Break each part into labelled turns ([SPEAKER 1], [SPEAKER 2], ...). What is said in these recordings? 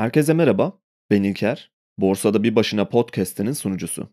[SPEAKER 1] Herkese merhaba, ben İlker. Borsada Bir Başına podcast'inin sunucusu.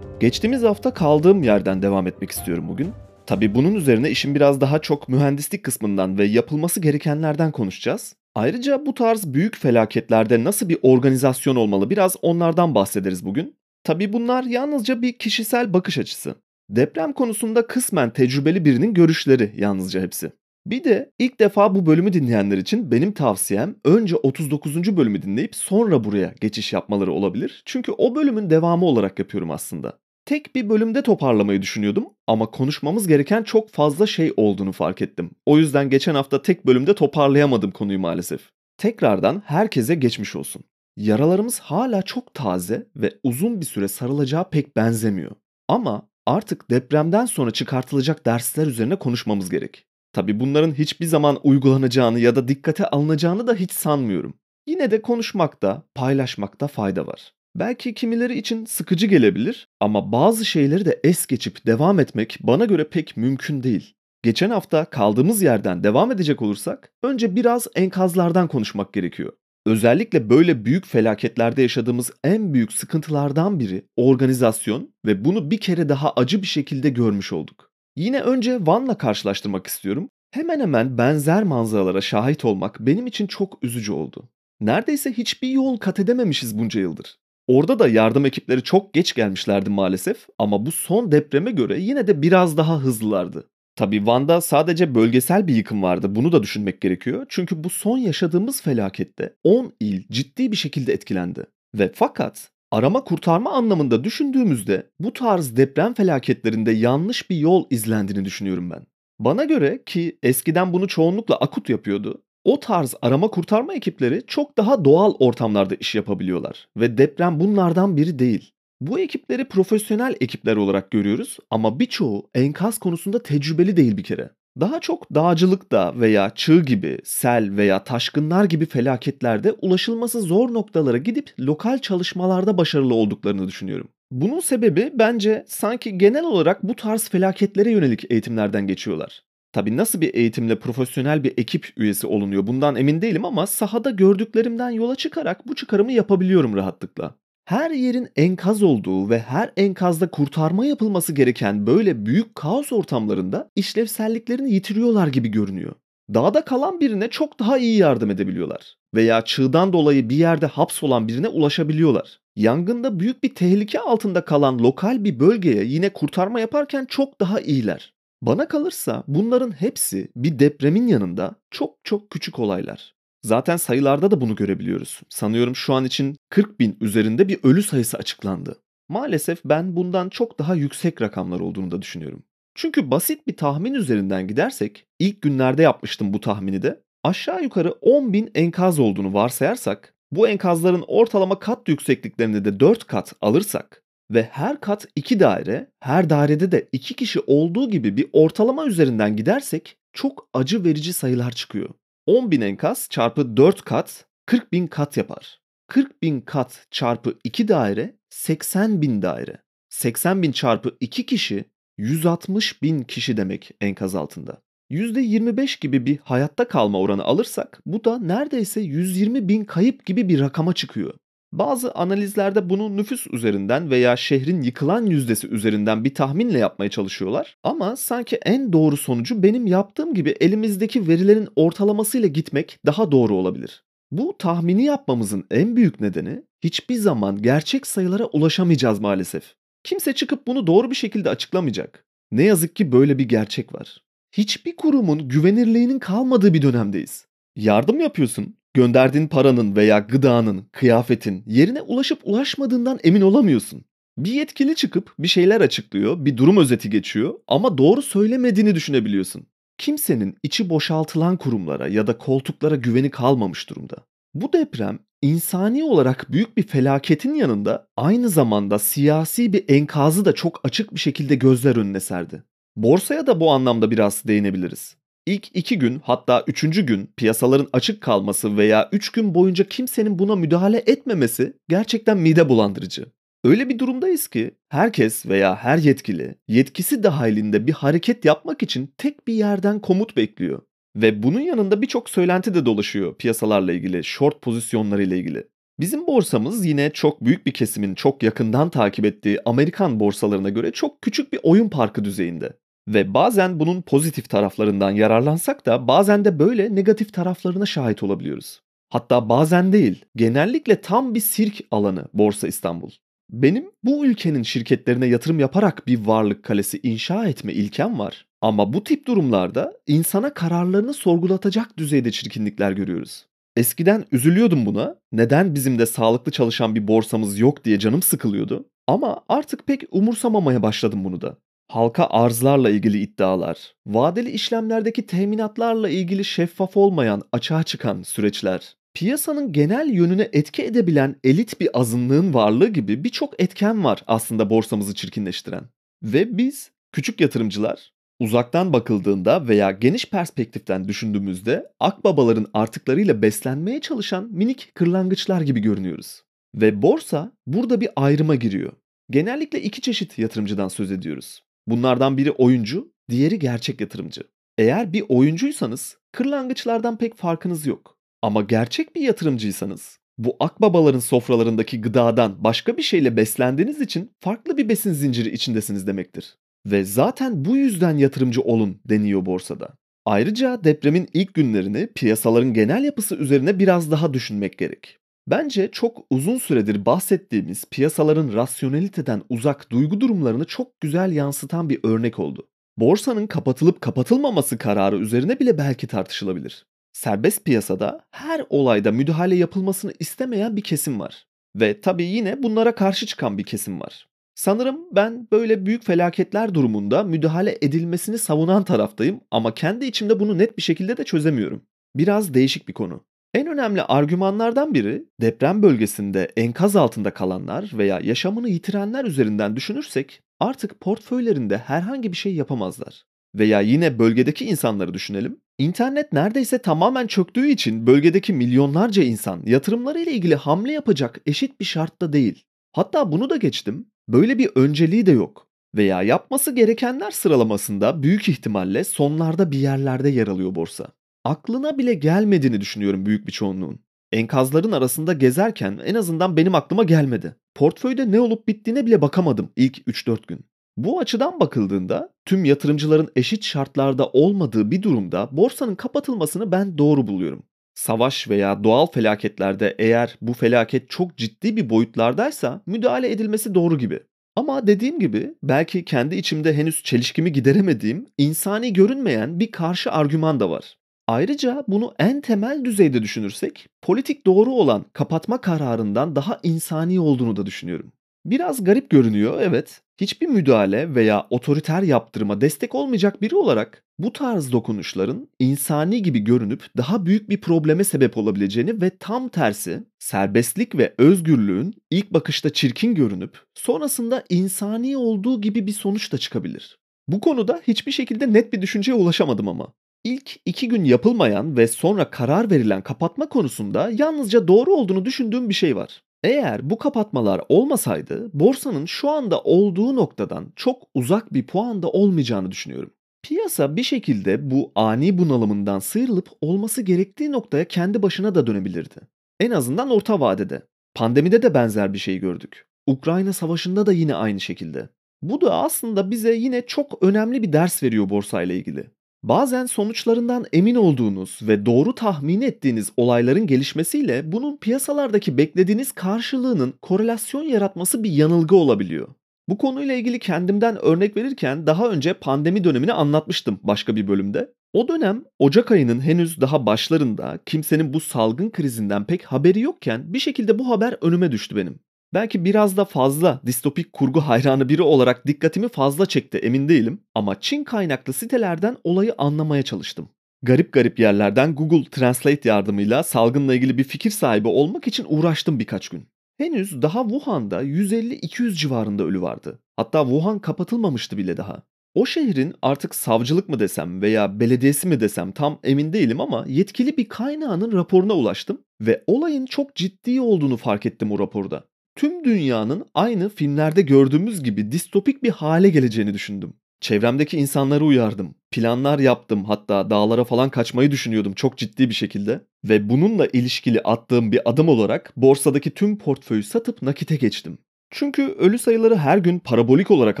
[SPEAKER 1] Geçtiğimiz hafta kaldığım yerden devam etmek istiyorum bugün. Tabi bunun üzerine işin biraz daha çok mühendislik kısmından ve yapılması gerekenlerden konuşacağız. Ayrıca bu tarz büyük felaketlerde nasıl bir organizasyon olmalı biraz onlardan bahsederiz bugün. Tabi bunlar yalnızca bir kişisel bakış açısı. Deprem konusunda kısmen tecrübeli birinin görüşleri yalnızca hepsi. Bir de ilk defa bu bölümü dinleyenler için benim tavsiyem önce 39. bölümü dinleyip sonra buraya geçiş yapmaları olabilir. Çünkü o bölümün devamı olarak yapıyorum aslında. Tek bir bölümde toparlamayı düşünüyordum ama konuşmamız gereken çok fazla şey olduğunu fark ettim. O yüzden geçen hafta tek bölümde toparlayamadım konuyu maalesef. Tekrardan herkese geçmiş olsun. Yaralarımız hala çok taze ve uzun bir süre sarılacağı pek benzemiyor. Ama artık depremden sonra çıkartılacak dersler üzerine konuşmamız gerek. Tabi bunların hiçbir zaman uygulanacağını ya da dikkate alınacağını da hiç sanmıyorum. Yine de konuşmakta, paylaşmakta fayda var. Belki kimileri için sıkıcı gelebilir ama bazı şeyleri de es geçip devam etmek bana göre pek mümkün değil. Geçen hafta kaldığımız yerden devam edecek olursak önce biraz enkazlardan konuşmak gerekiyor. Özellikle böyle büyük felaketlerde yaşadığımız en büyük sıkıntılardan biri organizasyon ve bunu bir kere daha acı bir şekilde görmüş olduk. Yine önce Van'la karşılaştırmak istiyorum. Hemen hemen benzer manzaralara şahit olmak benim için çok üzücü oldu. Neredeyse hiçbir yol kat edememişiz bunca yıldır. Orada da yardım ekipleri çok geç gelmişlerdi maalesef ama bu son depreme göre yine de biraz daha hızlılardı. Tabi Van'da sadece bölgesel bir yıkım vardı. Bunu da düşünmek gerekiyor. Çünkü bu son yaşadığımız felakette 10 il ciddi bir şekilde etkilendi. Ve fakat arama kurtarma anlamında düşündüğümüzde bu tarz deprem felaketlerinde yanlış bir yol izlendiğini düşünüyorum ben. Bana göre ki eskiden bunu çoğunlukla Akut yapıyordu. O tarz arama kurtarma ekipleri çok daha doğal ortamlarda iş yapabiliyorlar ve deprem bunlardan biri değil. Bu ekipleri profesyonel ekipler olarak görüyoruz ama birçoğu enkaz konusunda tecrübeli değil bir kere. Daha çok dağcılıkta veya çığ gibi, sel veya taşkınlar gibi felaketlerde ulaşılması zor noktalara gidip lokal çalışmalarda başarılı olduklarını düşünüyorum. Bunun sebebi bence sanki genel olarak bu tarz felaketlere yönelik eğitimlerden geçiyorlar. Tabi nasıl bir eğitimle profesyonel bir ekip üyesi olunuyor bundan emin değilim ama sahada gördüklerimden yola çıkarak bu çıkarımı yapabiliyorum rahatlıkla. Her yerin enkaz olduğu ve her enkazda kurtarma yapılması gereken böyle büyük kaos ortamlarında işlevselliklerini yitiriyorlar gibi görünüyor. Dağda kalan birine çok daha iyi yardım edebiliyorlar. Veya çığdan dolayı bir yerde hapsolan birine ulaşabiliyorlar. Yangında büyük bir tehlike altında kalan lokal bir bölgeye yine kurtarma yaparken çok daha iyiler. Bana kalırsa bunların hepsi bir depremin yanında çok çok küçük olaylar. Zaten sayılarda da bunu görebiliyoruz. Sanıyorum şu an için 40 bin üzerinde bir ölü sayısı açıklandı. Maalesef ben bundan çok daha yüksek rakamlar olduğunu da düşünüyorum. Çünkü basit bir tahmin üzerinden gidersek, ilk günlerde yapmıştım bu tahmini de, aşağı yukarı 10 bin enkaz olduğunu varsayarsak, bu enkazların ortalama kat yüksekliklerini de 4 kat alırsak, ve her kat 2 daire, her dairede de 2 kişi olduğu gibi bir ortalama üzerinden gidersek çok acı verici sayılar çıkıyor. 10 bin enkaz çarpı 4 kat 40 bin kat yapar. 40 bin kat çarpı 2 daire 80 bin daire. 80 bin çarpı 2 kişi 160 bin kişi demek enkaz altında. %25 gibi bir hayatta kalma oranı alırsak bu da neredeyse 120 bin kayıp gibi bir rakama çıkıyor. Bazı analizlerde bunu nüfus üzerinden veya şehrin yıkılan yüzdesi üzerinden bir tahminle yapmaya çalışıyorlar. Ama sanki en doğru sonucu benim yaptığım gibi elimizdeki verilerin ortalamasıyla gitmek daha doğru olabilir. Bu tahmini yapmamızın en büyük nedeni hiçbir zaman gerçek sayılara ulaşamayacağız maalesef. Kimse çıkıp bunu doğru bir şekilde açıklamayacak. Ne yazık ki böyle bir gerçek var. Hiçbir kurumun güvenirliğinin kalmadığı bir dönemdeyiz. Yardım yapıyorsun, Gönderdiğin paranın veya gıdanın, kıyafetin yerine ulaşıp ulaşmadığından emin olamıyorsun. Bir yetkili çıkıp bir şeyler açıklıyor, bir durum özeti geçiyor ama doğru söylemediğini düşünebiliyorsun. Kimsenin içi boşaltılan kurumlara ya da koltuklara güveni kalmamış durumda. Bu deprem insani olarak büyük bir felaketin yanında aynı zamanda siyasi bir enkazı da çok açık bir şekilde gözler önüne serdi. Borsaya da bu anlamda biraz değinebiliriz. İlk iki gün hatta üçüncü gün piyasaların açık kalması veya üç gün boyunca kimsenin buna müdahale etmemesi gerçekten mide bulandırıcı. Öyle bir durumdayız ki herkes veya her yetkili yetkisi dahilinde bir hareket yapmak için tek bir yerden komut bekliyor. Ve bunun yanında birçok söylenti de dolaşıyor piyasalarla ilgili, short pozisyonlarıyla ilgili. Bizim borsamız yine çok büyük bir kesimin çok yakından takip ettiği Amerikan borsalarına göre çok küçük bir oyun parkı düzeyinde. Ve bazen bunun pozitif taraflarından yararlansak da bazen de böyle negatif taraflarına şahit olabiliyoruz. Hatta bazen değil, genellikle tam bir sirk alanı Borsa İstanbul. Benim bu ülkenin şirketlerine yatırım yaparak bir varlık kalesi inşa etme ilkem var. Ama bu tip durumlarda insana kararlarını sorgulatacak düzeyde çirkinlikler görüyoruz. Eskiden üzülüyordum buna. Neden bizim de sağlıklı çalışan bir borsamız yok diye canım sıkılıyordu. Ama artık pek umursamamaya başladım bunu da. Halka arzlarla ilgili iddialar, vadeli işlemlerdeki teminatlarla ilgili şeffaf olmayan, açığa çıkan süreçler, piyasanın genel yönüne etki edebilen elit bir azınlığın varlığı gibi birçok etken var aslında borsamızı çirkinleştiren. Ve biz küçük yatırımcılar uzaktan bakıldığında veya geniş perspektiften düşündüğümüzde akbabaların artıklarıyla beslenmeye çalışan minik kırlangıçlar gibi görünüyoruz. Ve borsa burada bir ayrıma giriyor. Genellikle iki çeşit yatırımcıdan söz ediyoruz. Bunlardan biri oyuncu, diğeri gerçek yatırımcı. Eğer bir oyuncuysanız kırlangıçlardan pek farkınız yok. Ama gerçek bir yatırımcıysanız bu akbabaların sofralarındaki gıdadan başka bir şeyle beslendiğiniz için farklı bir besin zinciri içindesiniz demektir. Ve zaten bu yüzden yatırımcı olun deniyor borsada. Ayrıca depremin ilk günlerini piyasaların genel yapısı üzerine biraz daha düşünmek gerek. Bence çok uzun süredir bahsettiğimiz piyasaların rasyoneliteden uzak duygu durumlarını çok güzel yansıtan bir örnek oldu. Borsanın kapatılıp kapatılmaması kararı üzerine bile belki tartışılabilir. Serbest piyasada her olayda müdahale yapılmasını istemeyen bir kesim var. Ve tabii yine bunlara karşı çıkan bir kesim var. Sanırım ben böyle büyük felaketler durumunda müdahale edilmesini savunan taraftayım ama kendi içimde bunu net bir şekilde de çözemiyorum. Biraz değişik bir konu. En önemli argümanlardan biri deprem bölgesinde enkaz altında kalanlar veya yaşamını yitirenler üzerinden düşünürsek artık portföylerinde herhangi bir şey yapamazlar. Veya yine bölgedeki insanları düşünelim. İnternet neredeyse tamamen çöktüğü için bölgedeki milyonlarca insan yatırımlarıyla ilgili hamle yapacak eşit bir şartta değil. Hatta bunu da geçtim. Böyle bir önceliği de yok. Veya yapması gerekenler sıralamasında büyük ihtimalle sonlarda bir yerlerde yer alıyor borsa. Aklına bile gelmediğini düşünüyorum büyük bir çoğunluğun. Enkazların arasında gezerken en azından benim aklıma gelmedi. Portföyde ne olup bittiğine bile bakamadım ilk 3-4 gün. Bu açıdan bakıldığında tüm yatırımcıların eşit şartlarda olmadığı bir durumda borsanın kapatılmasını ben doğru buluyorum. Savaş veya doğal felaketlerde eğer bu felaket çok ciddi bir boyutlardaysa müdahale edilmesi doğru gibi. Ama dediğim gibi belki kendi içimde henüz çelişkimi gideremediğim, insani görünmeyen bir karşı argüman da var. Ayrıca bunu en temel düzeyde düşünürsek politik doğru olan kapatma kararından daha insani olduğunu da düşünüyorum. Biraz garip görünüyor evet. Hiçbir müdahale veya otoriter yaptırıma destek olmayacak biri olarak bu tarz dokunuşların insani gibi görünüp daha büyük bir probleme sebep olabileceğini ve tam tersi serbestlik ve özgürlüğün ilk bakışta çirkin görünüp sonrasında insani olduğu gibi bir sonuç da çıkabilir. Bu konuda hiçbir şekilde net bir düşünceye ulaşamadım ama. İlk iki gün yapılmayan ve sonra karar verilen kapatma konusunda yalnızca doğru olduğunu düşündüğüm bir şey var. Eğer bu kapatmalar olmasaydı borsanın şu anda olduğu noktadan çok uzak bir puanda olmayacağını düşünüyorum. Piyasa bir şekilde bu ani bunalımından sıyrılıp olması gerektiği noktaya kendi başına da dönebilirdi. En azından orta vadede. Pandemide de benzer bir şey gördük. Ukrayna savaşında da yine aynı şekilde. Bu da aslında bize yine çok önemli bir ders veriyor borsayla ilgili. Bazen sonuçlarından emin olduğunuz ve doğru tahmin ettiğiniz olayların gelişmesiyle bunun piyasalardaki beklediğiniz karşılığının korelasyon yaratması bir yanılgı olabiliyor. Bu konuyla ilgili kendimden örnek verirken daha önce pandemi dönemini anlatmıştım başka bir bölümde. O dönem Ocak ayının henüz daha başlarında kimsenin bu salgın krizinden pek haberi yokken bir şekilde bu haber önüme düştü benim. Belki biraz da fazla distopik kurgu hayranı biri olarak dikkatimi fazla çekti emin değilim ama Çin kaynaklı sitelerden olayı anlamaya çalıştım. Garip garip yerlerden Google Translate yardımıyla salgınla ilgili bir fikir sahibi olmak için uğraştım birkaç gün. Henüz daha Wuhan'da 150-200 civarında ölü vardı. Hatta Wuhan kapatılmamıştı bile daha. O şehrin artık savcılık mı desem veya belediyesi mi desem tam emin değilim ama yetkili bir kaynağının raporuna ulaştım ve olayın çok ciddi olduğunu fark ettim o raporda. Tüm dünyanın aynı filmlerde gördüğümüz gibi distopik bir hale geleceğini düşündüm. Çevremdeki insanları uyardım. Planlar yaptım hatta dağlara falan kaçmayı düşünüyordum çok ciddi bir şekilde. Ve bununla ilişkili attığım bir adım olarak borsadaki tüm portföyü satıp nakite geçtim. Çünkü ölü sayıları her gün parabolik olarak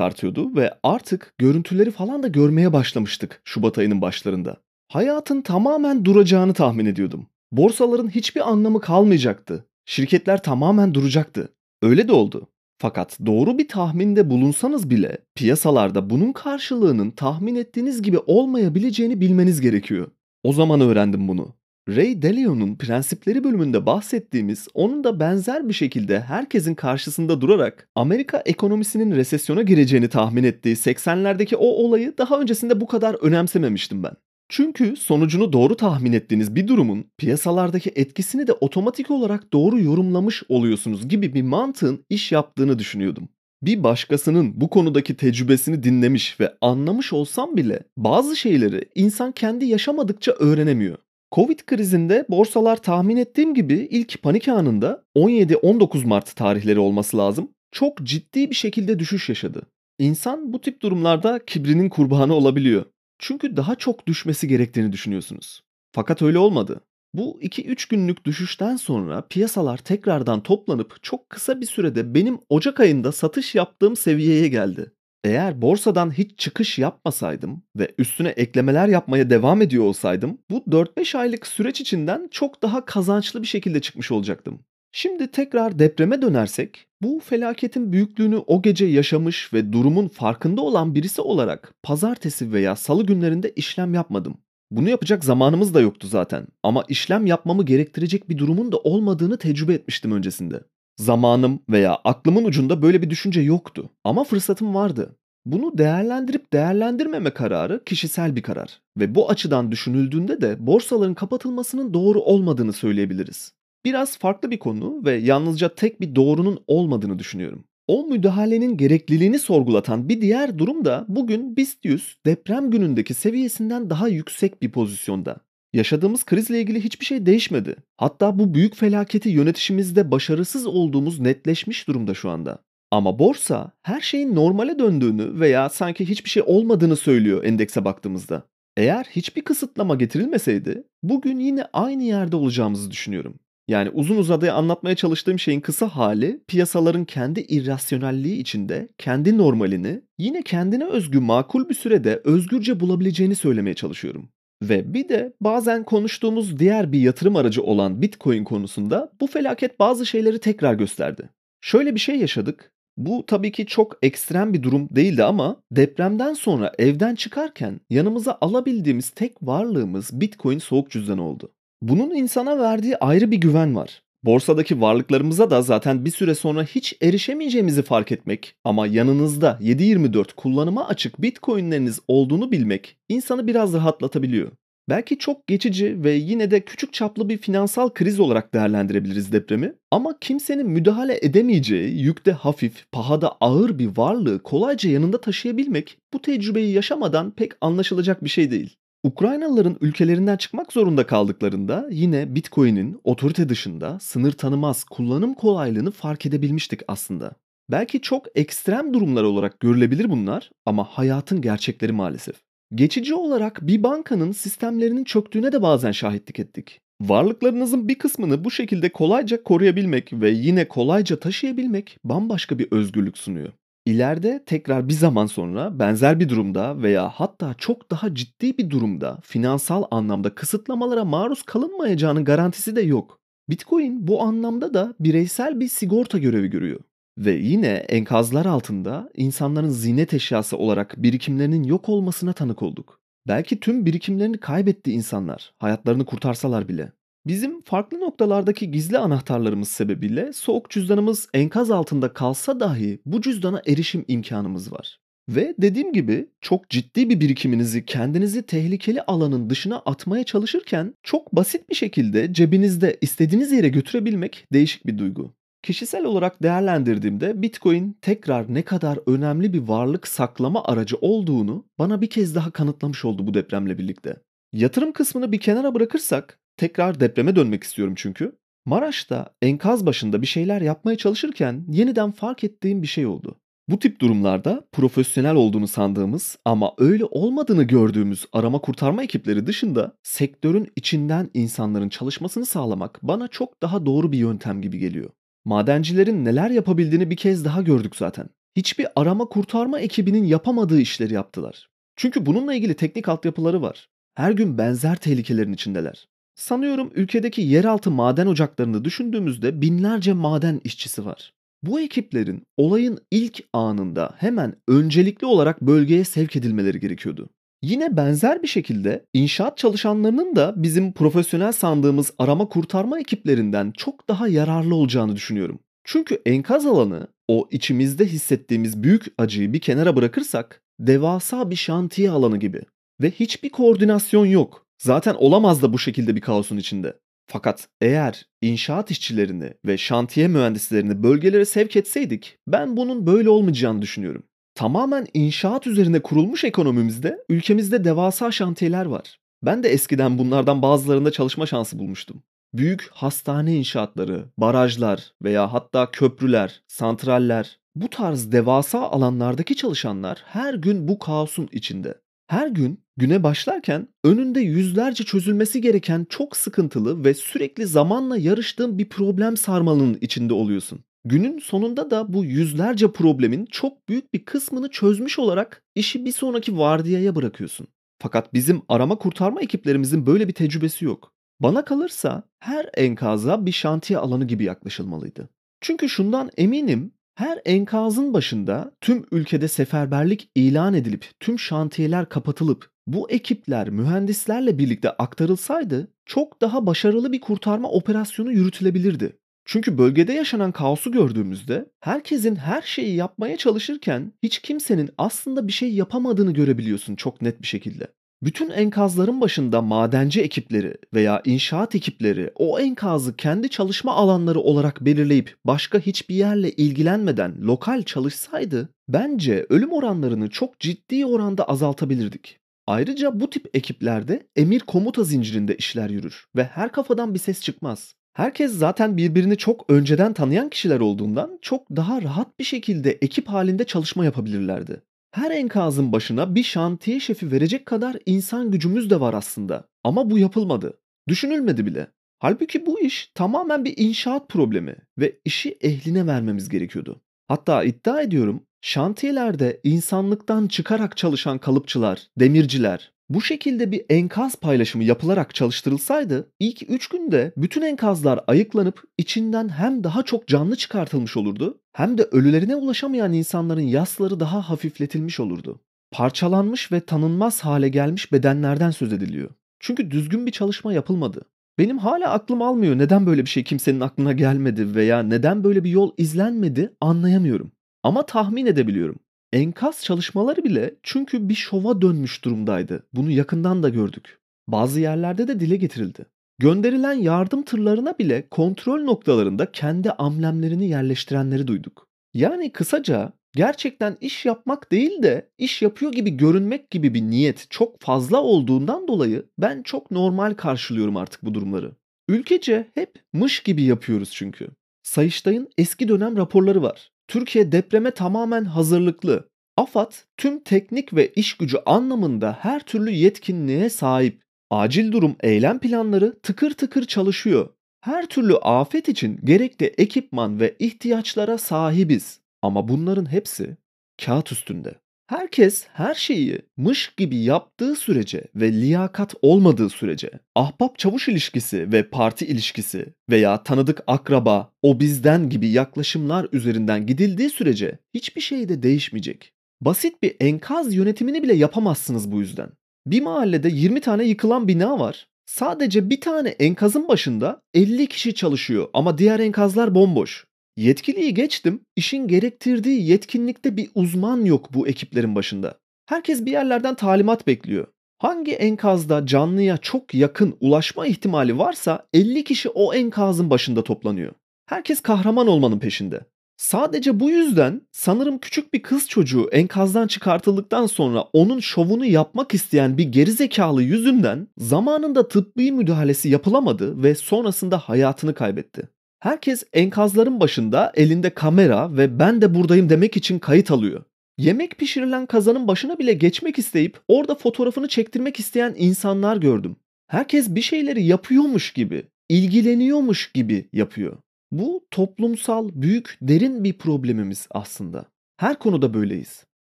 [SPEAKER 1] artıyordu ve artık görüntüleri falan da görmeye başlamıştık Şubat ayının başlarında. Hayatın tamamen duracağını tahmin ediyordum. Borsaların hiçbir anlamı kalmayacaktı. Şirketler tamamen duracaktı. Öyle de oldu. Fakat doğru bir tahminde bulunsanız bile piyasalarda bunun karşılığının tahmin ettiğiniz gibi olmayabileceğini bilmeniz gerekiyor. O zaman öğrendim bunu. Ray Dalio'nun prensipleri bölümünde bahsettiğimiz onun da benzer bir şekilde herkesin karşısında durarak Amerika ekonomisinin resesyona gireceğini tahmin ettiği 80'lerdeki o olayı daha öncesinde bu kadar önemsememiştim ben. Çünkü sonucunu doğru tahmin ettiğiniz bir durumun piyasalardaki etkisini de otomatik olarak doğru yorumlamış oluyorsunuz gibi bir mantığın iş yaptığını düşünüyordum. Bir başkasının bu konudaki tecrübesini dinlemiş ve anlamış olsam bile bazı şeyleri insan kendi yaşamadıkça öğrenemiyor. Covid krizinde borsalar tahmin ettiğim gibi ilk panik anında 17-19 Mart tarihleri olması lazım. Çok ciddi bir şekilde düşüş yaşadı. İnsan bu tip durumlarda kibrinin kurbanı olabiliyor. Çünkü daha çok düşmesi gerektiğini düşünüyorsunuz. Fakat öyle olmadı. Bu 2-3 günlük düşüşten sonra piyasalar tekrardan toplanıp çok kısa bir sürede benim Ocak ayında satış yaptığım seviyeye geldi. Eğer borsadan hiç çıkış yapmasaydım ve üstüne eklemeler yapmaya devam ediyor olsaydım bu 4-5 aylık süreç içinden çok daha kazançlı bir şekilde çıkmış olacaktım. Şimdi tekrar depreme dönersek, bu felaketin büyüklüğünü o gece yaşamış ve durumun farkında olan birisi olarak pazartesi veya salı günlerinde işlem yapmadım. Bunu yapacak zamanımız da yoktu zaten ama işlem yapmamı gerektirecek bir durumun da olmadığını tecrübe etmiştim öncesinde. Zamanım veya aklımın ucunda böyle bir düşünce yoktu ama fırsatım vardı. Bunu değerlendirip değerlendirmeme kararı kişisel bir karar ve bu açıdan düşünüldüğünde de borsaların kapatılmasının doğru olmadığını söyleyebiliriz. Biraz farklı bir konu ve yalnızca tek bir doğrunun olmadığını düşünüyorum. O müdahalenin gerekliliğini sorgulatan bir diğer durum da bugün BIST 100 deprem günündeki seviyesinden daha yüksek bir pozisyonda. Yaşadığımız krizle ilgili hiçbir şey değişmedi. Hatta bu büyük felaketi yönetişimizde başarısız olduğumuz netleşmiş durumda şu anda. Ama borsa her şeyin normale döndüğünü veya sanki hiçbir şey olmadığını söylüyor endekse baktığımızda. Eğer hiçbir kısıtlama getirilmeseydi bugün yine aynı yerde olacağımızı düşünüyorum. Yani uzun uzadıya anlatmaya çalıştığım şeyin kısa hali piyasaların kendi irrasyonelliği içinde kendi normalini yine kendine özgü makul bir sürede özgürce bulabileceğini söylemeye çalışıyorum. Ve bir de bazen konuştuğumuz diğer bir yatırım aracı olan Bitcoin konusunda bu felaket bazı şeyleri tekrar gösterdi. Şöyle bir şey yaşadık. Bu tabii ki çok ekstrem bir durum değildi ama depremden sonra evden çıkarken yanımıza alabildiğimiz tek varlığımız Bitcoin soğuk cüzdan oldu. Bunun insana verdiği ayrı bir güven var. Borsadaki varlıklarımıza da zaten bir süre sonra hiç erişemeyeceğimizi fark etmek ama yanınızda 7/24 kullanıma açık Bitcoin'leriniz olduğunu bilmek insanı biraz rahatlatabiliyor. Belki çok geçici ve yine de küçük çaplı bir finansal kriz olarak değerlendirebiliriz depremi. Ama kimsenin müdahale edemeyeceği, yükte hafif, pahada ağır bir varlığı kolayca yanında taşıyabilmek bu tecrübeyi yaşamadan pek anlaşılacak bir şey değil. Ukraynalıların ülkelerinden çıkmak zorunda kaldıklarında yine Bitcoin'in otorite dışında sınır tanımaz kullanım kolaylığını fark edebilmiştik aslında. Belki çok ekstrem durumlar olarak görülebilir bunlar ama hayatın gerçekleri maalesef. Geçici olarak bir bankanın sistemlerinin çöktüğüne de bazen şahitlik ettik. Varlıklarınızın bir kısmını bu şekilde kolayca koruyabilmek ve yine kolayca taşıyabilmek bambaşka bir özgürlük sunuyor. İleride tekrar bir zaman sonra benzer bir durumda veya hatta çok daha ciddi bir durumda finansal anlamda kısıtlamalara maruz kalınmayacağının garantisi de yok. Bitcoin bu anlamda da bireysel bir sigorta görevi görüyor. Ve yine enkazlar altında insanların zinet eşyası olarak birikimlerinin yok olmasına tanık olduk. Belki tüm birikimlerini kaybetti insanlar, hayatlarını kurtarsalar bile. Bizim farklı noktalardaki gizli anahtarlarımız sebebiyle soğuk cüzdanımız enkaz altında kalsa dahi bu cüzdana erişim imkanımız var. Ve dediğim gibi çok ciddi bir birikiminizi kendinizi tehlikeli alanın dışına atmaya çalışırken çok basit bir şekilde cebinizde istediğiniz yere götürebilmek değişik bir duygu. Kişisel olarak değerlendirdiğimde Bitcoin tekrar ne kadar önemli bir varlık saklama aracı olduğunu bana bir kez daha kanıtlamış oldu bu depremle birlikte. Yatırım kısmını bir kenara bırakırsak Tekrar depreme dönmek istiyorum çünkü. Maraş'ta enkaz başında bir şeyler yapmaya çalışırken yeniden fark ettiğim bir şey oldu. Bu tip durumlarda profesyonel olduğunu sandığımız ama öyle olmadığını gördüğümüz arama kurtarma ekipleri dışında sektörün içinden insanların çalışmasını sağlamak bana çok daha doğru bir yöntem gibi geliyor. Madencilerin neler yapabildiğini bir kez daha gördük zaten. Hiçbir arama kurtarma ekibinin yapamadığı işleri yaptılar. Çünkü bununla ilgili teknik altyapıları var. Her gün benzer tehlikelerin içindeler. Sanıyorum ülkedeki yeraltı maden ocaklarını düşündüğümüzde binlerce maden işçisi var. Bu ekiplerin olayın ilk anında hemen öncelikli olarak bölgeye sevk edilmeleri gerekiyordu. Yine benzer bir şekilde inşaat çalışanlarının da bizim profesyonel sandığımız arama kurtarma ekiplerinden çok daha yararlı olacağını düşünüyorum. Çünkü enkaz alanı o içimizde hissettiğimiz büyük acıyı bir kenara bırakırsak devasa bir şantiye alanı gibi ve hiçbir koordinasyon yok. Zaten olamaz da bu şekilde bir kaosun içinde. Fakat eğer inşaat işçilerini ve şantiye mühendislerini bölgelere sevk etseydik ben bunun böyle olmayacağını düşünüyorum. Tamamen inşaat üzerine kurulmuş ekonomimizde ülkemizde devasa şantiyeler var. Ben de eskiden bunlardan bazılarında çalışma şansı bulmuştum. Büyük hastane inşaatları, barajlar veya hatta köprüler, santraller, bu tarz devasa alanlardaki çalışanlar her gün bu kaosun içinde. Her gün güne başlarken önünde yüzlerce çözülmesi gereken çok sıkıntılı ve sürekli zamanla yarıştığın bir problem sarmalının içinde oluyorsun. Günün sonunda da bu yüzlerce problemin çok büyük bir kısmını çözmüş olarak işi bir sonraki vardiyaya bırakıyorsun. Fakat bizim arama kurtarma ekiplerimizin böyle bir tecrübesi yok. Bana kalırsa her enkaza bir şantiye alanı gibi yaklaşılmalıydı. Çünkü şundan eminim her enkazın başında tüm ülkede seferberlik ilan edilip tüm şantiyeler kapatılıp bu ekipler mühendislerle birlikte aktarılsaydı çok daha başarılı bir kurtarma operasyonu yürütülebilirdi. Çünkü bölgede yaşanan kaosu gördüğümüzde herkesin her şeyi yapmaya çalışırken hiç kimsenin aslında bir şey yapamadığını görebiliyorsun çok net bir şekilde. Bütün enkazların başında madenci ekipleri veya inşaat ekipleri o enkazı kendi çalışma alanları olarak belirleyip başka hiçbir yerle ilgilenmeden lokal çalışsaydı bence ölüm oranlarını çok ciddi oranda azaltabilirdik. Ayrıca bu tip ekiplerde emir komuta zincirinde işler yürür ve her kafadan bir ses çıkmaz. Herkes zaten birbirini çok önceden tanıyan kişiler olduğundan çok daha rahat bir şekilde ekip halinde çalışma yapabilirlerdi. Her enkazın başına bir şantiye şefi verecek kadar insan gücümüz de var aslında. Ama bu yapılmadı. Düşünülmedi bile. Halbuki bu iş tamamen bir inşaat problemi ve işi ehline vermemiz gerekiyordu. Hatta iddia ediyorum şantiyelerde insanlıktan çıkarak çalışan kalıpçılar, demirciler, bu şekilde bir enkaz paylaşımı yapılarak çalıştırılsaydı ilk 3 günde bütün enkazlar ayıklanıp içinden hem daha çok canlı çıkartılmış olurdu hem de ölülerine ulaşamayan insanların yasları daha hafifletilmiş olurdu. Parçalanmış ve tanınmaz hale gelmiş bedenlerden söz ediliyor. Çünkü düzgün bir çalışma yapılmadı. Benim hala aklım almıyor neden böyle bir şey kimsenin aklına gelmedi veya neden böyle bir yol izlenmedi anlayamıyorum. Ama tahmin edebiliyorum. Enkaz çalışmaları bile çünkü bir şova dönmüş durumdaydı. Bunu yakından da gördük. Bazı yerlerde de dile getirildi. Gönderilen yardım tırlarına bile kontrol noktalarında kendi amblemlerini yerleştirenleri duyduk. Yani kısaca gerçekten iş yapmak değil de iş yapıyor gibi görünmek gibi bir niyet çok fazla olduğundan dolayı ben çok normal karşılıyorum artık bu durumları. Ülkece hep mış gibi yapıyoruz çünkü. Sayıştay'ın eski dönem raporları var. Türkiye depreme tamamen hazırlıklı. AFAD tüm teknik ve iş gücü anlamında her türlü yetkinliğe sahip. Acil durum eylem planları tıkır tıkır çalışıyor. Her türlü afet için gerekli ekipman ve ihtiyaçlara sahibiz. Ama bunların hepsi kağıt üstünde. Herkes her şeyi mış gibi yaptığı sürece ve liyakat olmadığı sürece ahbap çavuş ilişkisi ve parti ilişkisi veya tanıdık akraba o bizden gibi yaklaşımlar üzerinden gidildiği sürece hiçbir şey de değişmeyecek. Basit bir enkaz yönetimini bile yapamazsınız bu yüzden. Bir mahallede 20 tane yıkılan bina var. Sadece bir tane enkazın başında 50 kişi çalışıyor ama diğer enkazlar bomboş. Yetkiliyi geçtim, işin gerektirdiği yetkinlikte bir uzman yok bu ekiplerin başında. Herkes bir yerlerden talimat bekliyor. Hangi enkazda canlıya çok yakın ulaşma ihtimali varsa 50 kişi o enkazın başında toplanıyor. Herkes kahraman olmanın peşinde. Sadece bu yüzden sanırım küçük bir kız çocuğu enkazdan çıkartıldıktan sonra onun şovunu yapmak isteyen bir gerizekalı yüzünden zamanında tıbbi müdahalesi yapılamadı ve sonrasında hayatını kaybetti. Herkes enkazların başında elinde kamera ve ben de buradayım demek için kayıt alıyor. Yemek pişirilen kazanın başına bile geçmek isteyip orada fotoğrafını çektirmek isteyen insanlar gördüm. Herkes bir şeyleri yapıyormuş gibi, ilgileniyormuş gibi yapıyor. Bu toplumsal büyük derin bir problemimiz aslında. Her konuda böyleyiz.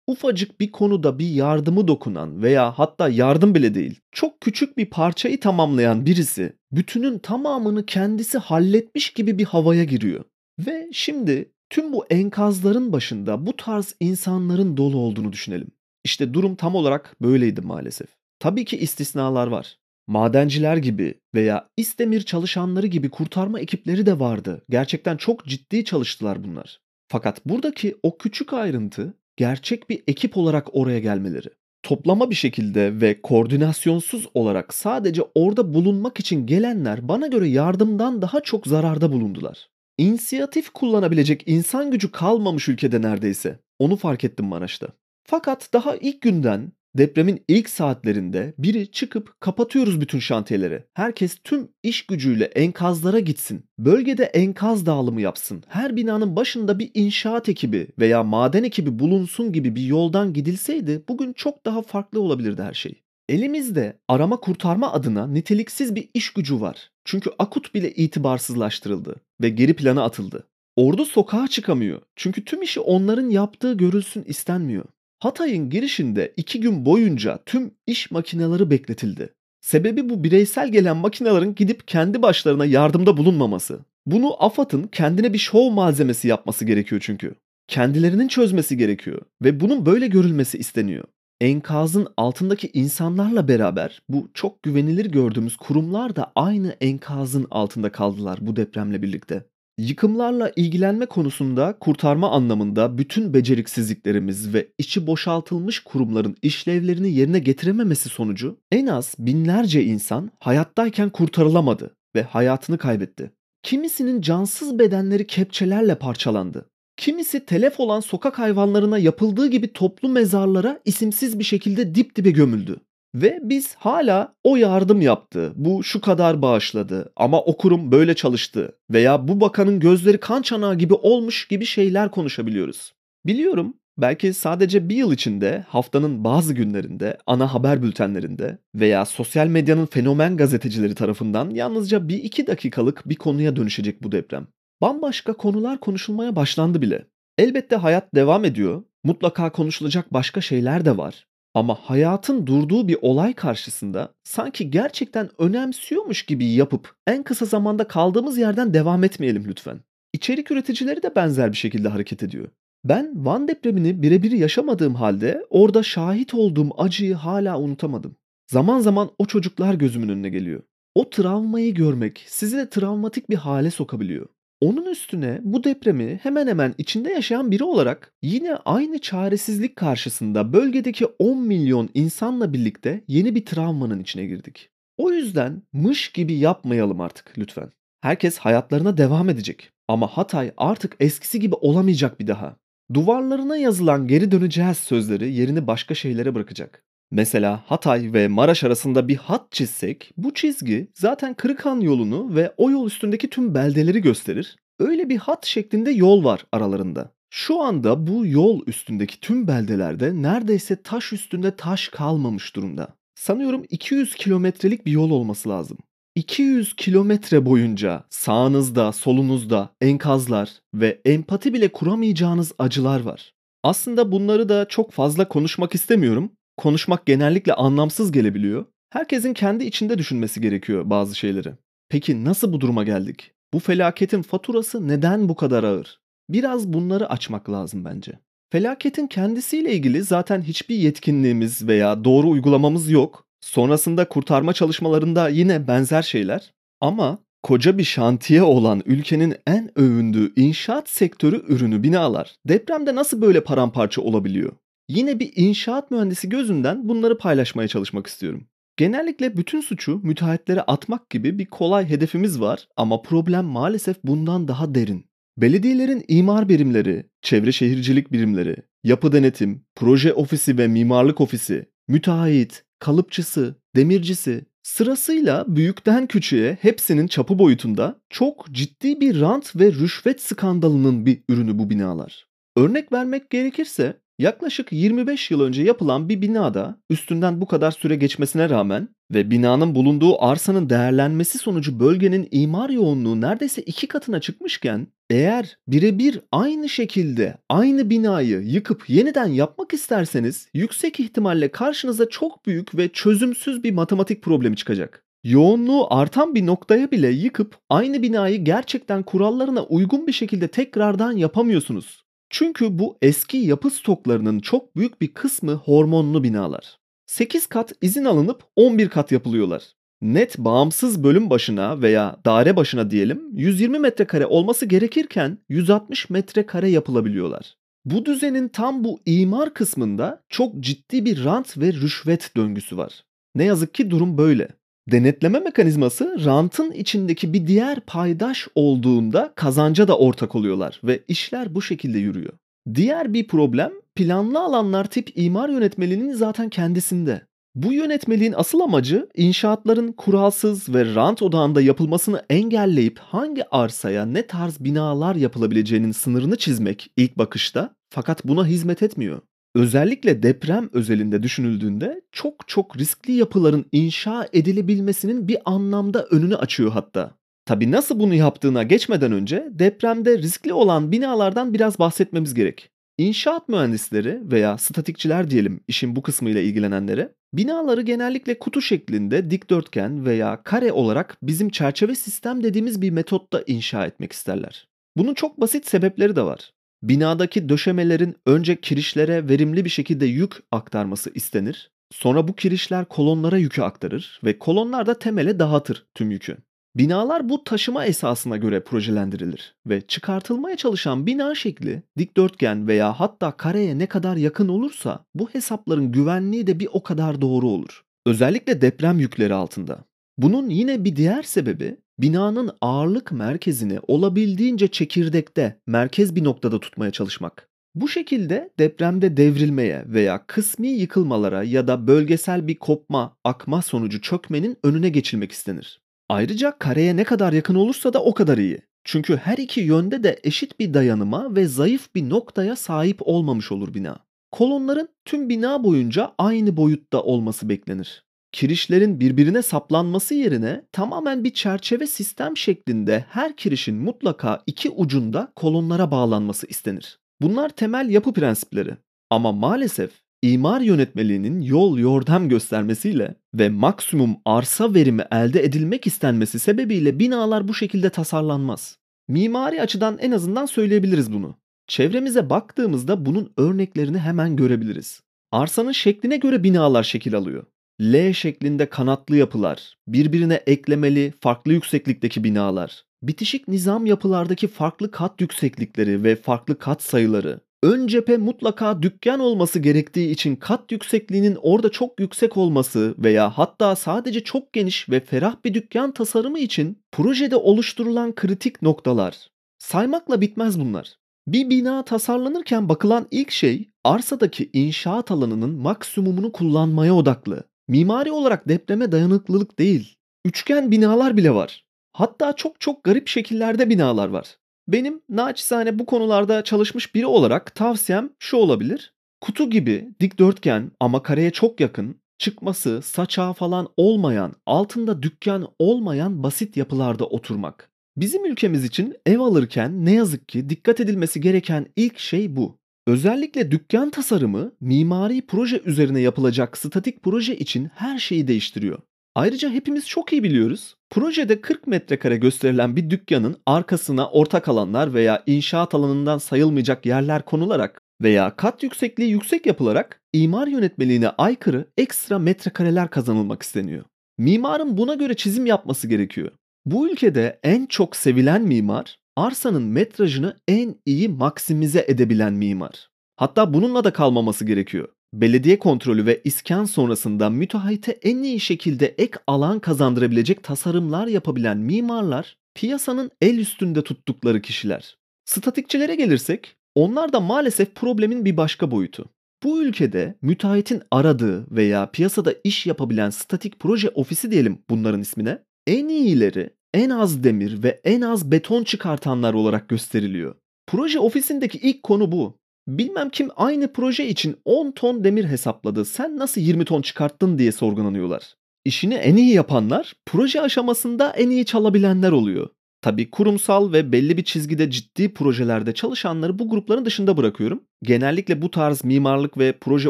[SPEAKER 1] Ufacık bir konuda bir yardımı dokunan veya hatta yardım bile değil, çok küçük bir parçayı tamamlayan birisi bütünün tamamını kendisi halletmiş gibi bir havaya giriyor. Ve şimdi tüm bu enkazların başında bu tarz insanların dolu olduğunu düşünelim. İşte durum tam olarak böyleydi maalesef. Tabii ki istisnalar var. Madenciler gibi veya İstemir çalışanları gibi kurtarma ekipleri de vardı. Gerçekten çok ciddi çalıştılar bunlar. Fakat buradaki o küçük ayrıntı gerçek bir ekip olarak oraya gelmeleri. Toplama bir şekilde ve koordinasyonsuz olarak sadece orada bulunmak için gelenler bana göre yardımdan daha çok zararda bulundular. İnisiyatif kullanabilecek insan gücü kalmamış ülkede neredeyse. Onu fark ettim Maraş'ta. Fakat daha ilk günden Depremin ilk saatlerinde biri çıkıp kapatıyoruz bütün şantiyeleri. Herkes tüm iş gücüyle enkazlara gitsin. Bölgede enkaz dağılımı yapsın. Her binanın başında bir inşaat ekibi veya maden ekibi bulunsun gibi bir yoldan gidilseydi bugün çok daha farklı olabilirdi her şey. Elimizde arama kurtarma adına niteliksiz bir iş gücü var. Çünkü akut bile itibarsızlaştırıldı ve geri plana atıldı. Ordu sokağa çıkamıyor. Çünkü tüm işi onların yaptığı görülsün istenmiyor. Hatay'ın girişinde iki gün boyunca tüm iş makineleri bekletildi. Sebebi bu bireysel gelen makinelerin gidip kendi başlarına yardımda bulunmaması. Bunu AFAD'ın kendine bir şov malzemesi yapması gerekiyor çünkü. Kendilerinin çözmesi gerekiyor ve bunun böyle görülmesi isteniyor. Enkazın altındaki insanlarla beraber bu çok güvenilir gördüğümüz kurumlar da aynı enkazın altında kaldılar bu depremle birlikte. Yıkımlarla ilgilenme konusunda kurtarma anlamında bütün beceriksizliklerimiz ve içi boşaltılmış kurumların işlevlerini yerine getirememesi sonucu en az binlerce insan hayattayken kurtarılamadı ve hayatını kaybetti. Kimisinin cansız bedenleri kepçelerle parçalandı. Kimisi telef olan sokak hayvanlarına yapıldığı gibi toplu mezarlara isimsiz bir şekilde dip dibe gömüldü. Ve biz hala o yardım yaptı, bu şu kadar bağışladı ama o kurum böyle çalıştı veya bu bakanın gözleri kan çanağı gibi olmuş gibi şeyler konuşabiliyoruz. Biliyorum belki sadece bir yıl içinde haftanın bazı günlerinde ana haber bültenlerinde veya sosyal medyanın fenomen gazetecileri tarafından yalnızca bir iki dakikalık bir konuya dönüşecek bu deprem. Bambaşka konular konuşulmaya başlandı bile. Elbette hayat devam ediyor. Mutlaka konuşulacak başka şeyler de var. Ama hayatın durduğu bir olay karşısında sanki gerçekten önemsiyormuş gibi yapıp en kısa zamanda kaldığımız yerden devam etmeyelim lütfen. İçerik üreticileri de benzer bir şekilde hareket ediyor. Ben Van depremini birebir yaşamadığım halde orada şahit olduğum acıyı hala unutamadım. Zaman zaman o çocuklar gözümün önüne geliyor. O travmayı görmek sizi de travmatik bir hale sokabiliyor. Onun üstüne bu depremi hemen hemen içinde yaşayan biri olarak yine aynı çaresizlik karşısında bölgedeki 10 milyon insanla birlikte yeni bir travmanın içine girdik. O yüzden mış gibi yapmayalım artık lütfen. Herkes hayatlarına devam edecek. Ama Hatay artık eskisi gibi olamayacak bir daha. Duvarlarına yazılan geri döneceğiz sözleri yerini başka şeylere bırakacak. Mesela Hatay ve Maraş arasında bir hat çizsek bu çizgi zaten Kırıkhan yolunu ve o yol üstündeki tüm beldeleri gösterir. Öyle bir hat şeklinde yol var aralarında. Şu anda bu yol üstündeki tüm beldelerde neredeyse taş üstünde taş kalmamış durumda. Sanıyorum 200 kilometrelik bir yol olması lazım. 200 kilometre boyunca sağınızda, solunuzda enkazlar ve empati bile kuramayacağınız acılar var. Aslında bunları da çok fazla konuşmak istemiyorum konuşmak genellikle anlamsız gelebiliyor. Herkesin kendi içinde düşünmesi gerekiyor bazı şeyleri. Peki nasıl bu duruma geldik? Bu felaketin faturası neden bu kadar ağır? Biraz bunları açmak lazım bence. Felaketin kendisiyle ilgili zaten hiçbir yetkinliğimiz veya doğru uygulamamız yok. Sonrasında kurtarma çalışmalarında yine benzer şeyler. Ama koca bir şantiye olan ülkenin en övündüğü inşaat sektörü ürünü binalar depremde nasıl böyle paramparça olabiliyor? Yine bir inşaat mühendisi gözünden bunları paylaşmaya çalışmak istiyorum. Genellikle bütün suçu müteahhitlere atmak gibi bir kolay hedefimiz var ama problem maalesef bundan daha derin. Belediyelerin imar birimleri, çevre şehircilik birimleri, yapı denetim, proje ofisi ve mimarlık ofisi, müteahhit, kalıpçısı, demircisi, sırasıyla büyükten küçüğe hepsinin çapı boyutunda çok ciddi bir rant ve rüşvet skandalının bir ürünü bu binalar. Örnek vermek gerekirse yaklaşık 25 yıl önce yapılan bir binada üstünden bu kadar süre geçmesine rağmen ve binanın bulunduğu arsanın değerlenmesi sonucu bölgenin imar yoğunluğu neredeyse iki katına çıkmışken eğer birebir aynı şekilde aynı binayı yıkıp yeniden yapmak isterseniz yüksek ihtimalle karşınıza çok büyük ve çözümsüz bir matematik problemi çıkacak. Yoğunluğu artan bir noktaya bile yıkıp aynı binayı gerçekten kurallarına uygun bir şekilde tekrardan yapamıyorsunuz. Çünkü bu eski yapı stoklarının çok büyük bir kısmı hormonlu binalar. 8 kat izin alınıp 11 kat yapılıyorlar. Net bağımsız bölüm başına veya daire başına diyelim 120 metrekare olması gerekirken 160 metrekare yapılabiliyorlar. Bu düzenin tam bu imar kısmında çok ciddi bir rant ve rüşvet döngüsü var. Ne yazık ki durum böyle. Denetleme mekanizması rantın içindeki bir diğer paydaş olduğunda kazanca da ortak oluyorlar ve işler bu şekilde yürüyor. Diğer bir problem planlı alanlar tip imar yönetmeliğinin zaten kendisinde. Bu yönetmeliğin asıl amacı inşaatların kuralsız ve rant odağında yapılmasını engelleyip hangi arsaya ne tarz binalar yapılabileceğinin sınırını çizmek ilk bakışta fakat buna hizmet etmiyor. Özellikle deprem özelinde düşünüldüğünde çok çok riskli yapıların inşa edilebilmesinin bir anlamda önünü açıyor hatta. Tabi nasıl bunu yaptığına geçmeden önce depremde riskli olan binalardan biraz bahsetmemiz gerek. İnşaat mühendisleri veya statikçiler diyelim işin bu kısmıyla ilgilenenlere binaları genellikle kutu şeklinde dikdörtgen veya kare olarak bizim çerçeve sistem dediğimiz bir metotta inşa etmek isterler. Bunun çok basit sebepleri de var. Binadaki döşemelerin önce kirişlere verimli bir şekilde yük aktarması istenir. Sonra bu kirişler kolonlara yükü aktarır ve kolonlar da temele dağıtır tüm yükü. Binalar bu taşıma esasına göre projelendirilir ve çıkartılmaya çalışan bina şekli dikdörtgen veya hatta kareye ne kadar yakın olursa bu hesapların güvenliği de bir o kadar doğru olur. Özellikle deprem yükleri altında. Bunun yine bir diğer sebebi binanın ağırlık merkezini olabildiğince çekirdekte, merkez bir noktada tutmaya çalışmak. Bu şekilde depremde devrilmeye veya kısmi yıkılmalara ya da bölgesel bir kopma, akma sonucu çökmenin önüne geçilmek istenir. Ayrıca kareye ne kadar yakın olursa da o kadar iyi. Çünkü her iki yönde de eşit bir dayanıma ve zayıf bir noktaya sahip olmamış olur bina. Kolonların tüm bina boyunca aynı boyutta olması beklenir kirişlerin birbirine saplanması yerine tamamen bir çerçeve sistem şeklinde her kirişin mutlaka iki ucunda kolonlara bağlanması istenir. Bunlar temel yapı prensipleri. Ama maalesef imar yönetmeliğinin yol yordam göstermesiyle ve maksimum arsa verimi elde edilmek istenmesi sebebiyle binalar bu şekilde tasarlanmaz. Mimari açıdan en azından söyleyebiliriz bunu. Çevremize baktığımızda bunun örneklerini hemen görebiliriz. Arsanın şekline göre binalar şekil alıyor. L şeklinde kanatlı yapılar, birbirine eklemeli farklı yükseklikteki binalar, bitişik nizam yapılardaki farklı kat yükseklikleri ve farklı kat sayıları, ön cephe mutlaka dükkan olması gerektiği için kat yüksekliğinin orada çok yüksek olması veya hatta sadece çok geniş ve ferah bir dükkan tasarımı için projede oluşturulan kritik noktalar. Saymakla bitmez bunlar. Bir bina tasarlanırken bakılan ilk şey arsadaki inşaat alanının maksimumunu kullanmaya odaklı. Mimari olarak depreme dayanıklılık değil. Üçgen binalar bile var. Hatta çok çok garip şekillerde binalar var. Benim naçizane bu konularda çalışmış biri olarak tavsiyem şu olabilir. Kutu gibi dikdörtgen ama kareye çok yakın, çıkması, saçağı falan olmayan, altında dükkan olmayan basit yapılarda oturmak. Bizim ülkemiz için ev alırken ne yazık ki dikkat edilmesi gereken ilk şey bu. Özellikle dükkan tasarımı mimari proje üzerine yapılacak statik proje için her şeyi değiştiriyor. Ayrıca hepimiz çok iyi biliyoruz. Projede 40 metrekare gösterilen bir dükkanın arkasına ortak alanlar veya inşaat alanından sayılmayacak yerler konularak veya kat yüksekliği yüksek yapılarak imar yönetmeliğine aykırı ekstra metrekareler kazanılmak isteniyor. Mimarın buna göre çizim yapması gerekiyor. Bu ülkede en çok sevilen mimar arsanın metrajını en iyi maksimize edebilen mimar. Hatta bununla da kalmaması gerekiyor. Belediye kontrolü ve iskan sonrasında müteahhite en iyi şekilde ek alan kazandırabilecek tasarımlar yapabilen mimarlar piyasanın el üstünde tuttukları kişiler. Statikçilere gelirsek, onlar da maalesef problemin bir başka boyutu. Bu ülkede müteahhitin aradığı veya piyasada iş yapabilen statik proje ofisi diyelim bunların ismine, en iyileri, en az demir ve en az beton çıkartanlar olarak gösteriliyor. Proje ofisindeki ilk konu bu. Bilmem kim aynı proje için 10 ton demir hesapladı. Sen nasıl 20 ton çıkarttın diye sorgulanıyorlar. İşini en iyi yapanlar proje aşamasında en iyi çalabilenler oluyor. Tabi kurumsal ve belli bir çizgide ciddi projelerde çalışanları bu grupların dışında bırakıyorum. Genellikle bu tarz mimarlık ve proje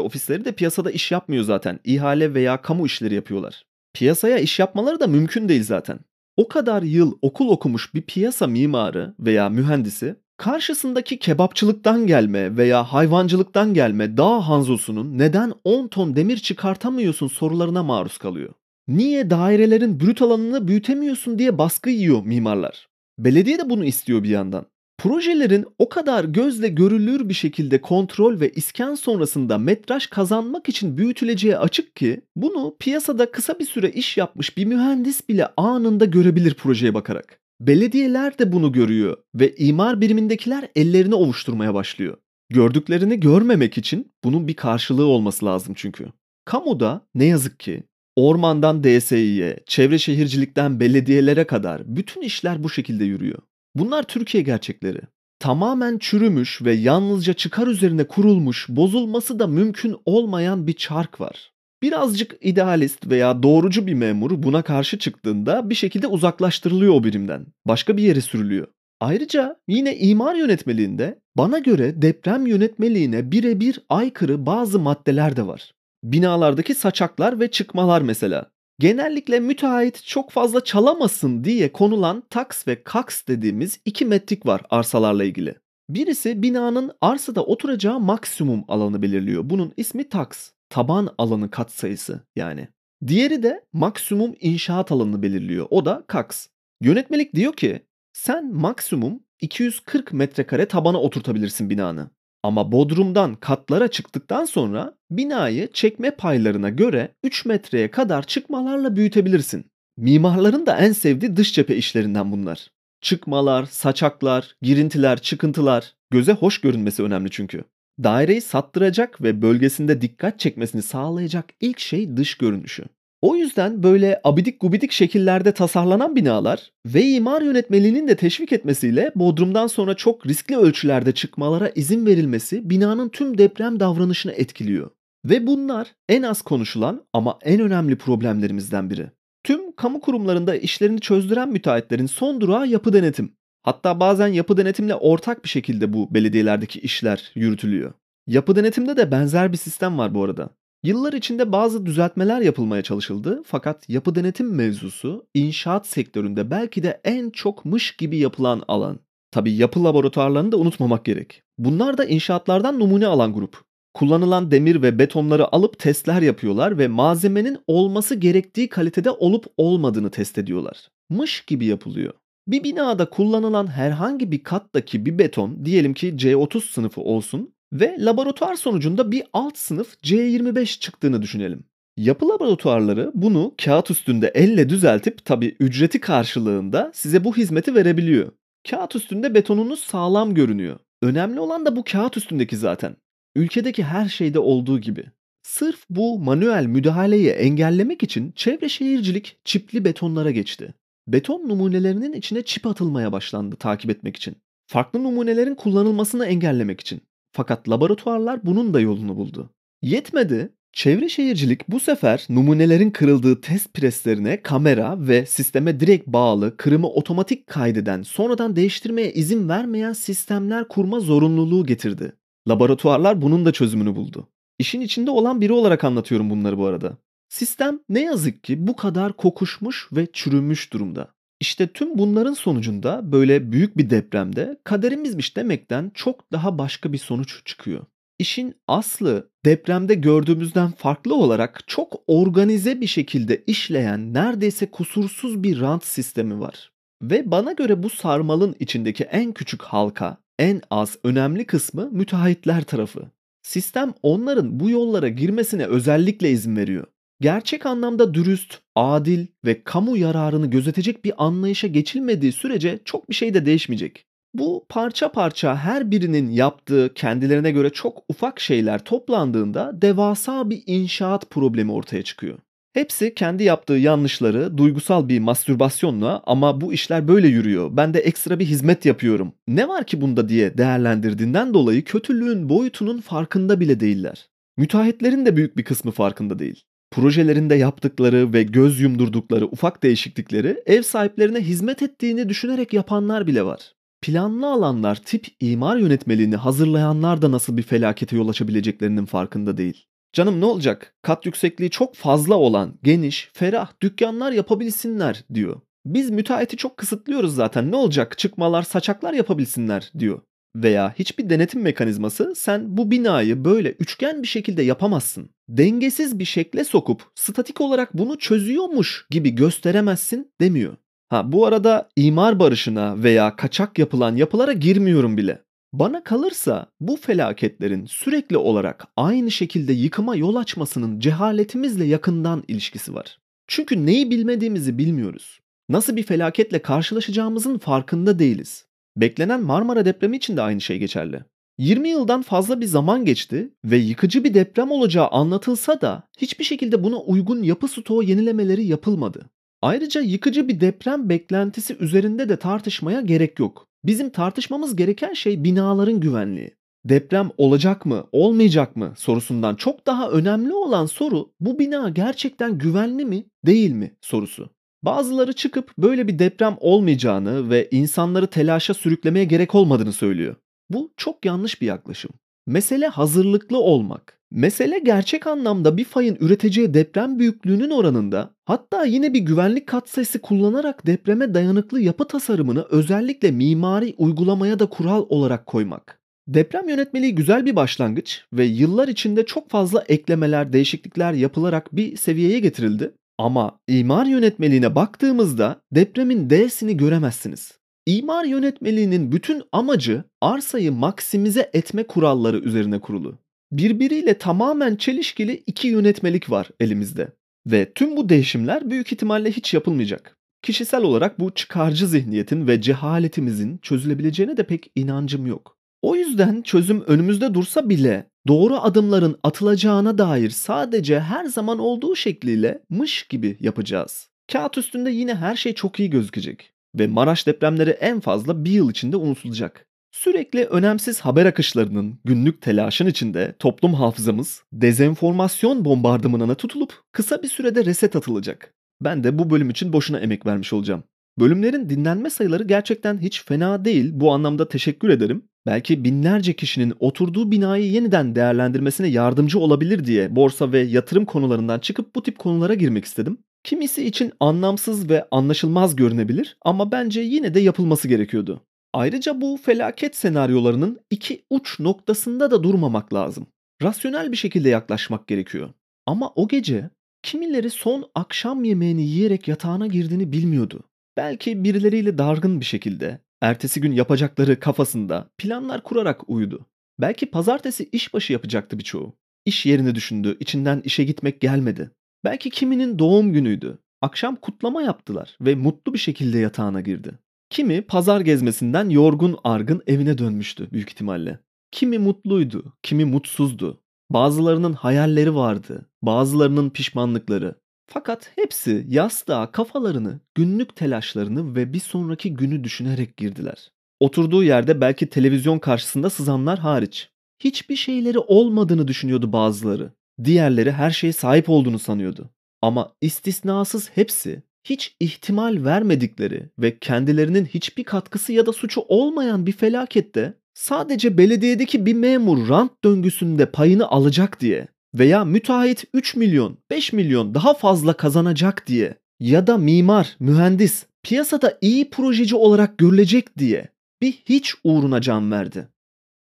[SPEAKER 1] ofisleri de piyasada iş yapmıyor zaten. İhale veya kamu işleri yapıyorlar. Piyasaya iş yapmaları da mümkün değil zaten. O kadar yıl okul okumuş bir piyasa mimarı veya mühendisi karşısındaki kebapçılıktan gelme veya hayvancılıktan gelme dağ hanzosunun neden 10 ton demir çıkartamıyorsun sorularına maruz kalıyor. Niye dairelerin brüt alanını büyütemiyorsun diye baskı yiyor mimarlar. Belediye de bunu istiyor bir yandan. Projelerin o kadar gözle görülür bir şekilde kontrol ve iskan sonrasında metraj kazanmak için büyütüleceği açık ki bunu piyasada kısa bir süre iş yapmış bir mühendis bile anında görebilir projeye bakarak. Belediyeler de bunu görüyor ve imar birimindekiler ellerini ovuşturmaya başlıyor. Gördüklerini görmemek için bunun bir karşılığı olması lazım çünkü. Kamuda ne yazık ki ormandan DSİ'ye, çevre şehircilikten belediyelere kadar bütün işler bu şekilde yürüyor. Bunlar Türkiye gerçekleri. Tamamen çürümüş ve yalnızca çıkar üzerine kurulmuş, bozulması da mümkün olmayan bir çark var. Birazcık idealist veya doğrucu bir memur buna karşı çıktığında bir şekilde uzaklaştırılıyor o birimden. Başka bir yere sürülüyor. Ayrıca yine imar yönetmeliğinde bana göre deprem yönetmeliğine birebir aykırı bazı maddeler de var. Binalardaki saçaklar ve çıkmalar mesela. Genellikle müteahhit çok fazla çalamasın diye konulan taks ve kaks dediğimiz iki metrik var arsalarla ilgili. Birisi binanın arsada oturacağı maksimum alanı belirliyor. Bunun ismi taks. Taban alanı katsayısı yani. Diğeri de maksimum inşaat alanını belirliyor. O da kaks. Yönetmelik diyor ki sen maksimum 240 metrekare tabana oturtabilirsin binanı. Ama bodrumdan katlara çıktıktan sonra binayı çekme paylarına göre 3 metreye kadar çıkmalarla büyütebilirsin. Mimarların da en sevdiği dış cephe işlerinden bunlar. Çıkmalar, saçaklar, girintiler, çıkıntılar. Göze hoş görünmesi önemli çünkü. Daireyi sattıracak ve bölgesinde dikkat çekmesini sağlayacak ilk şey dış görünüşü. O yüzden böyle abidik gubidik şekillerde tasarlanan binalar ve imar yönetmeliğinin de teşvik etmesiyle Bodrum'dan sonra çok riskli ölçülerde çıkmalara izin verilmesi binanın tüm deprem davranışını etkiliyor. Ve bunlar en az konuşulan ama en önemli problemlerimizden biri. Tüm kamu kurumlarında işlerini çözdüren müteahhitlerin son durağı yapı denetim. Hatta bazen yapı denetimle ortak bir şekilde bu belediyelerdeki işler yürütülüyor. Yapı denetimde de benzer bir sistem var bu arada. Yıllar içinde bazı düzeltmeler yapılmaya çalışıldı fakat yapı denetim mevzusu inşaat sektöründe belki de en çok mış gibi yapılan alan. Tabi yapı laboratuvarlarını da unutmamak gerek. Bunlar da inşaatlardan numune alan grup. Kullanılan demir ve betonları alıp testler yapıyorlar ve malzemenin olması gerektiği kalitede olup olmadığını test ediyorlar. Mış gibi yapılıyor. Bir binada kullanılan herhangi bir kattaki bir beton diyelim ki C30 sınıfı olsun ve laboratuvar sonucunda bir alt sınıf C25 çıktığını düşünelim. Yapı laboratuvarları bunu kağıt üstünde elle düzeltip tabi ücreti karşılığında size bu hizmeti verebiliyor. Kağıt üstünde betonunuz sağlam görünüyor. Önemli olan da bu kağıt üstündeki zaten. Ülkedeki her şeyde olduğu gibi. Sırf bu manuel müdahaleyi engellemek için çevre şehircilik çipli betonlara geçti. Beton numunelerinin içine çip atılmaya başlandı takip etmek için. Farklı numunelerin kullanılmasını engellemek için. Fakat laboratuvarlar bunun da yolunu buldu. Yetmedi, çevre şehircilik bu sefer numunelerin kırıldığı test preslerine kamera ve sisteme direkt bağlı kırımı otomatik kaydeden sonradan değiştirmeye izin vermeyen sistemler kurma zorunluluğu getirdi. Laboratuvarlar bunun da çözümünü buldu. İşin içinde olan biri olarak anlatıyorum bunları bu arada. Sistem ne yazık ki bu kadar kokuşmuş ve çürümüş durumda. İşte tüm bunların sonucunda böyle büyük bir depremde kaderimizmiş demekten çok daha başka bir sonuç çıkıyor. İşin aslı depremde gördüğümüzden farklı olarak çok organize bir şekilde işleyen neredeyse kusursuz bir rant sistemi var. Ve bana göre bu sarmalın içindeki en küçük halka, en az önemli kısmı müteahhitler tarafı. Sistem onların bu yollara girmesine özellikle izin veriyor gerçek anlamda dürüst, adil ve kamu yararını gözetecek bir anlayışa geçilmediği sürece çok bir şey de değişmeyecek. Bu parça parça her birinin yaptığı kendilerine göre çok ufak şeyler toplandığında devasa bir inşaat problemi ortaya çıkıyor. Hepsi kendi yaptığı yanlışları duygusal bir mastürbasyonla ama bu işler böyle yürüyor. Ben de ekstra bir hizmet yapıyorum. Ne var ki bunda diye değerlendirdiğinden dolayı kötülüğün boyutunun farkında bile değiller. Müteahhitlerin de büyük bir kısmı farkında değil. Projelerinde yaptıkları ve göz yumdurdukları ufak değişiklikleri ev sahiplerine hizmet ettiğini düşünerek yapanlar bile var. Planlı alanlar tip imar yönetmeliğini hazırlayanlar da nasıl bir felakete yol açabileceklerinin farkında değil. Canım ne olacak? Kat yüksekliği çok fazla olan, geniş, ferah dükkanlar yapabilsinler diyor. Biz müteahhiti çok kısıtlıyoruz zaten ne olacak çıkmalar saçaklar yapabilsinler diyor. Veya hiçbir denetim mekanizması sen bu binayı böyle üçgen bir şekilde yapamazsın. Dengesiz bir şekle sokup statik olarak bunu çözüyormuş gibi gösteremezsin demiyor. Ha bu arada imar barışına veya kaçak yapılan yapılara girmiyorum bile. Bana kalırsa bu felaketlerin sürekli olarak aynı şekilde yıkıma yol açmasının cehaletimizle yakından ilişkisi var. Çünkü neyi bilmediğimizi bilmiyoruz. Nasıl bir felaketle karşılaşacağımızın farkında değiliz. Beklenen Marmara depremi için de aynı şey geçerli. 20 yıldan fazla bir zaman geçti ve yıkıcı bir deprem olacağı anlatılsa da hiçbir şekilde buna uygun yapı stoğu yenilemeleri yapılmadı. Ayrıca yıkıcı bir deprem beklentisi üzerinde de tartışmaya gerek yok. Bizim tartışmamız gereken şey binaların güvenliği. Deprem olacak mı, olmayacak mı sorusundan çok daha önemli olan soru bu bina gerçekten güvenli mi, değil mi sorusu. Bazıları çıkıp böyle bir deprem olmayacağını ve insanları telaşa sürüklemeye gerek olmadığını söylüyor. Bu çok yanlış bir yaklaşım. Mesele hazırlıklı olmak. Mesele gerçek anlamda bir fayın üreteceği deprem büyüklüğünün oranında hatta yine bir güvenlik katsayısı kullanarak depreme dayanıklı yapı tasarımını özellikle mimari uygulamaya da kural olarak koymak. Deprem yönetmeliği güzel bir başlangıç ve yıllar içinde çok fazla eklemeler, değişiklikler yapılarak bir seviyeye getirildi. Ama imar yönetmeliğine baktığımızda depremin D'sini göremezsiniz. İmar yönetmeliğinin bütün amacı arsayı maksimize etme kuralları üzerine kurulu. Birbiriyle tamamen çelişkili iki yönetmelik var elimizde. Ve tüm bu değişimler büyük ihtimalle hiç yapılmayacak. Kişisel olarak bu çıkarcı zihniyetin ve cehaletimizin çözülebileceğine de pek inancım yok. O yüzden çözüm önümüzde dursa bile doğru adımların atılacağına dair sadece her zaman olduğu şekliyle mış gibi yapacağız. Kağıt üstünde yine her şey çok iyi gözükecek ve Maraş depremleri en fazla bir yıl içinde unutulacak. Sürekli önemsiz haber akışlarının günlük telaşın içinde toplum hafızamız dezenformasyon bombardımanına tutulup kısa bir sürede reset atılacak. Ben de bu bölüm için boşuna emek vermiş olacağım. Bölümlerin dinlenme sayıları gerçekten hiç fena değil. Bu anlamda teşekkür ederim. Belki binlerce kişinin oturduğu binayı yeniden değerlendirmesine yardımcı olabilir diye borsa ve yatırım konularından çıkıp bu tip konulara girmek istedim. Kimisi için anlamsız ve anlaşılmaz görünebilir ama bence yine de yapılması gerekiyordu. Ayrıca bu felaket senaryolarının iki uç noktasında da durmamak lazım. Rasyonel bir şekilde yaklaşmak gerekiyor. Ama o gece kimileri son akşam yemeğini yiyerek yatağına girdiğini bilmiyordu. Belki birileriyle dargın bir şekilde, ertesi gün yapacakları kafasında planlar kurarak uyudu. Belki pazartesi işbaşı yapacaktı birçoğu. İş yerini düşündü, içinden işe gitmek gelmedi. Belki kiminin doğum günüydü. Akşam kutlama yaptılar ve mutlu bir şekilde yatağına girdi. Kimi pazar gezmesinden yorgun argın evine dönmüştü büyük ihtimalle. Kimi mutluydu, kimi mutsuzdu. Bazılarının hayalleri vardı, bazılarının pişmanlıkları. Fakat hepsi yastığa kafalarını, günlük telaşlarını ve bir sonraki günü düşünerek girdiler. Oturduğu yerde belki televizyon karşısında sızanlar hariç. Hiçbir şeyleri olmadığını düşünüyordu bazıları. Diğerleri her şeye sahip olduğunu sanıyordu. Ama istisnasız hepsi hiç ihtimal vermedikleri ve kendilerinin hiçbir katkısı ya da suçu olmayan bir felakette sadece belediyedeki bir memur rant döngüsünde payını alacak diye veya müteahhit 3 milyon, 5 milyon daha fazla kazanacak diye ya da mimar, mühendis piyasada iyi projeci olarak görülecek diye bir hiç uğruna can verdi.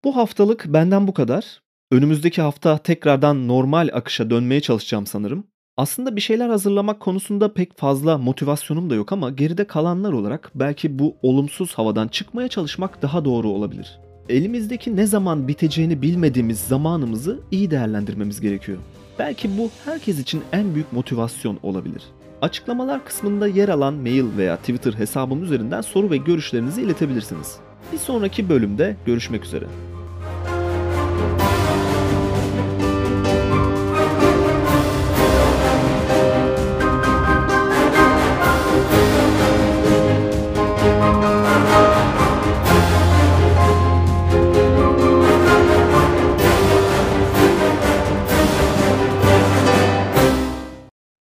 [SPEAKER 1] Bu haftalık benden bu kadar. Önümüzdeki hafta tekrardan normal akışa dönmeye çalışacağım sanırım. Aslında bir şeyler hazırlamak konusunda pek fazla motivasyonum da yok ama geride kalanlar olarak belki bu olumsuz havadan çıkmaya çalışmak daha doğru olabilir. Elimizdeki ne zaman biteceğini bilmediğimiz zamanımızı iyi değerlendirmemiz gerekiyor. Belki bu herkes için en büyük motivasyon olabilir. Açıklamalar kısmında yer alan mail veya Twitter hesabım üzerinden soru ve görüşlerinizi iletebilirsiniz. Bir sonraki bölümde görüşmek üzere.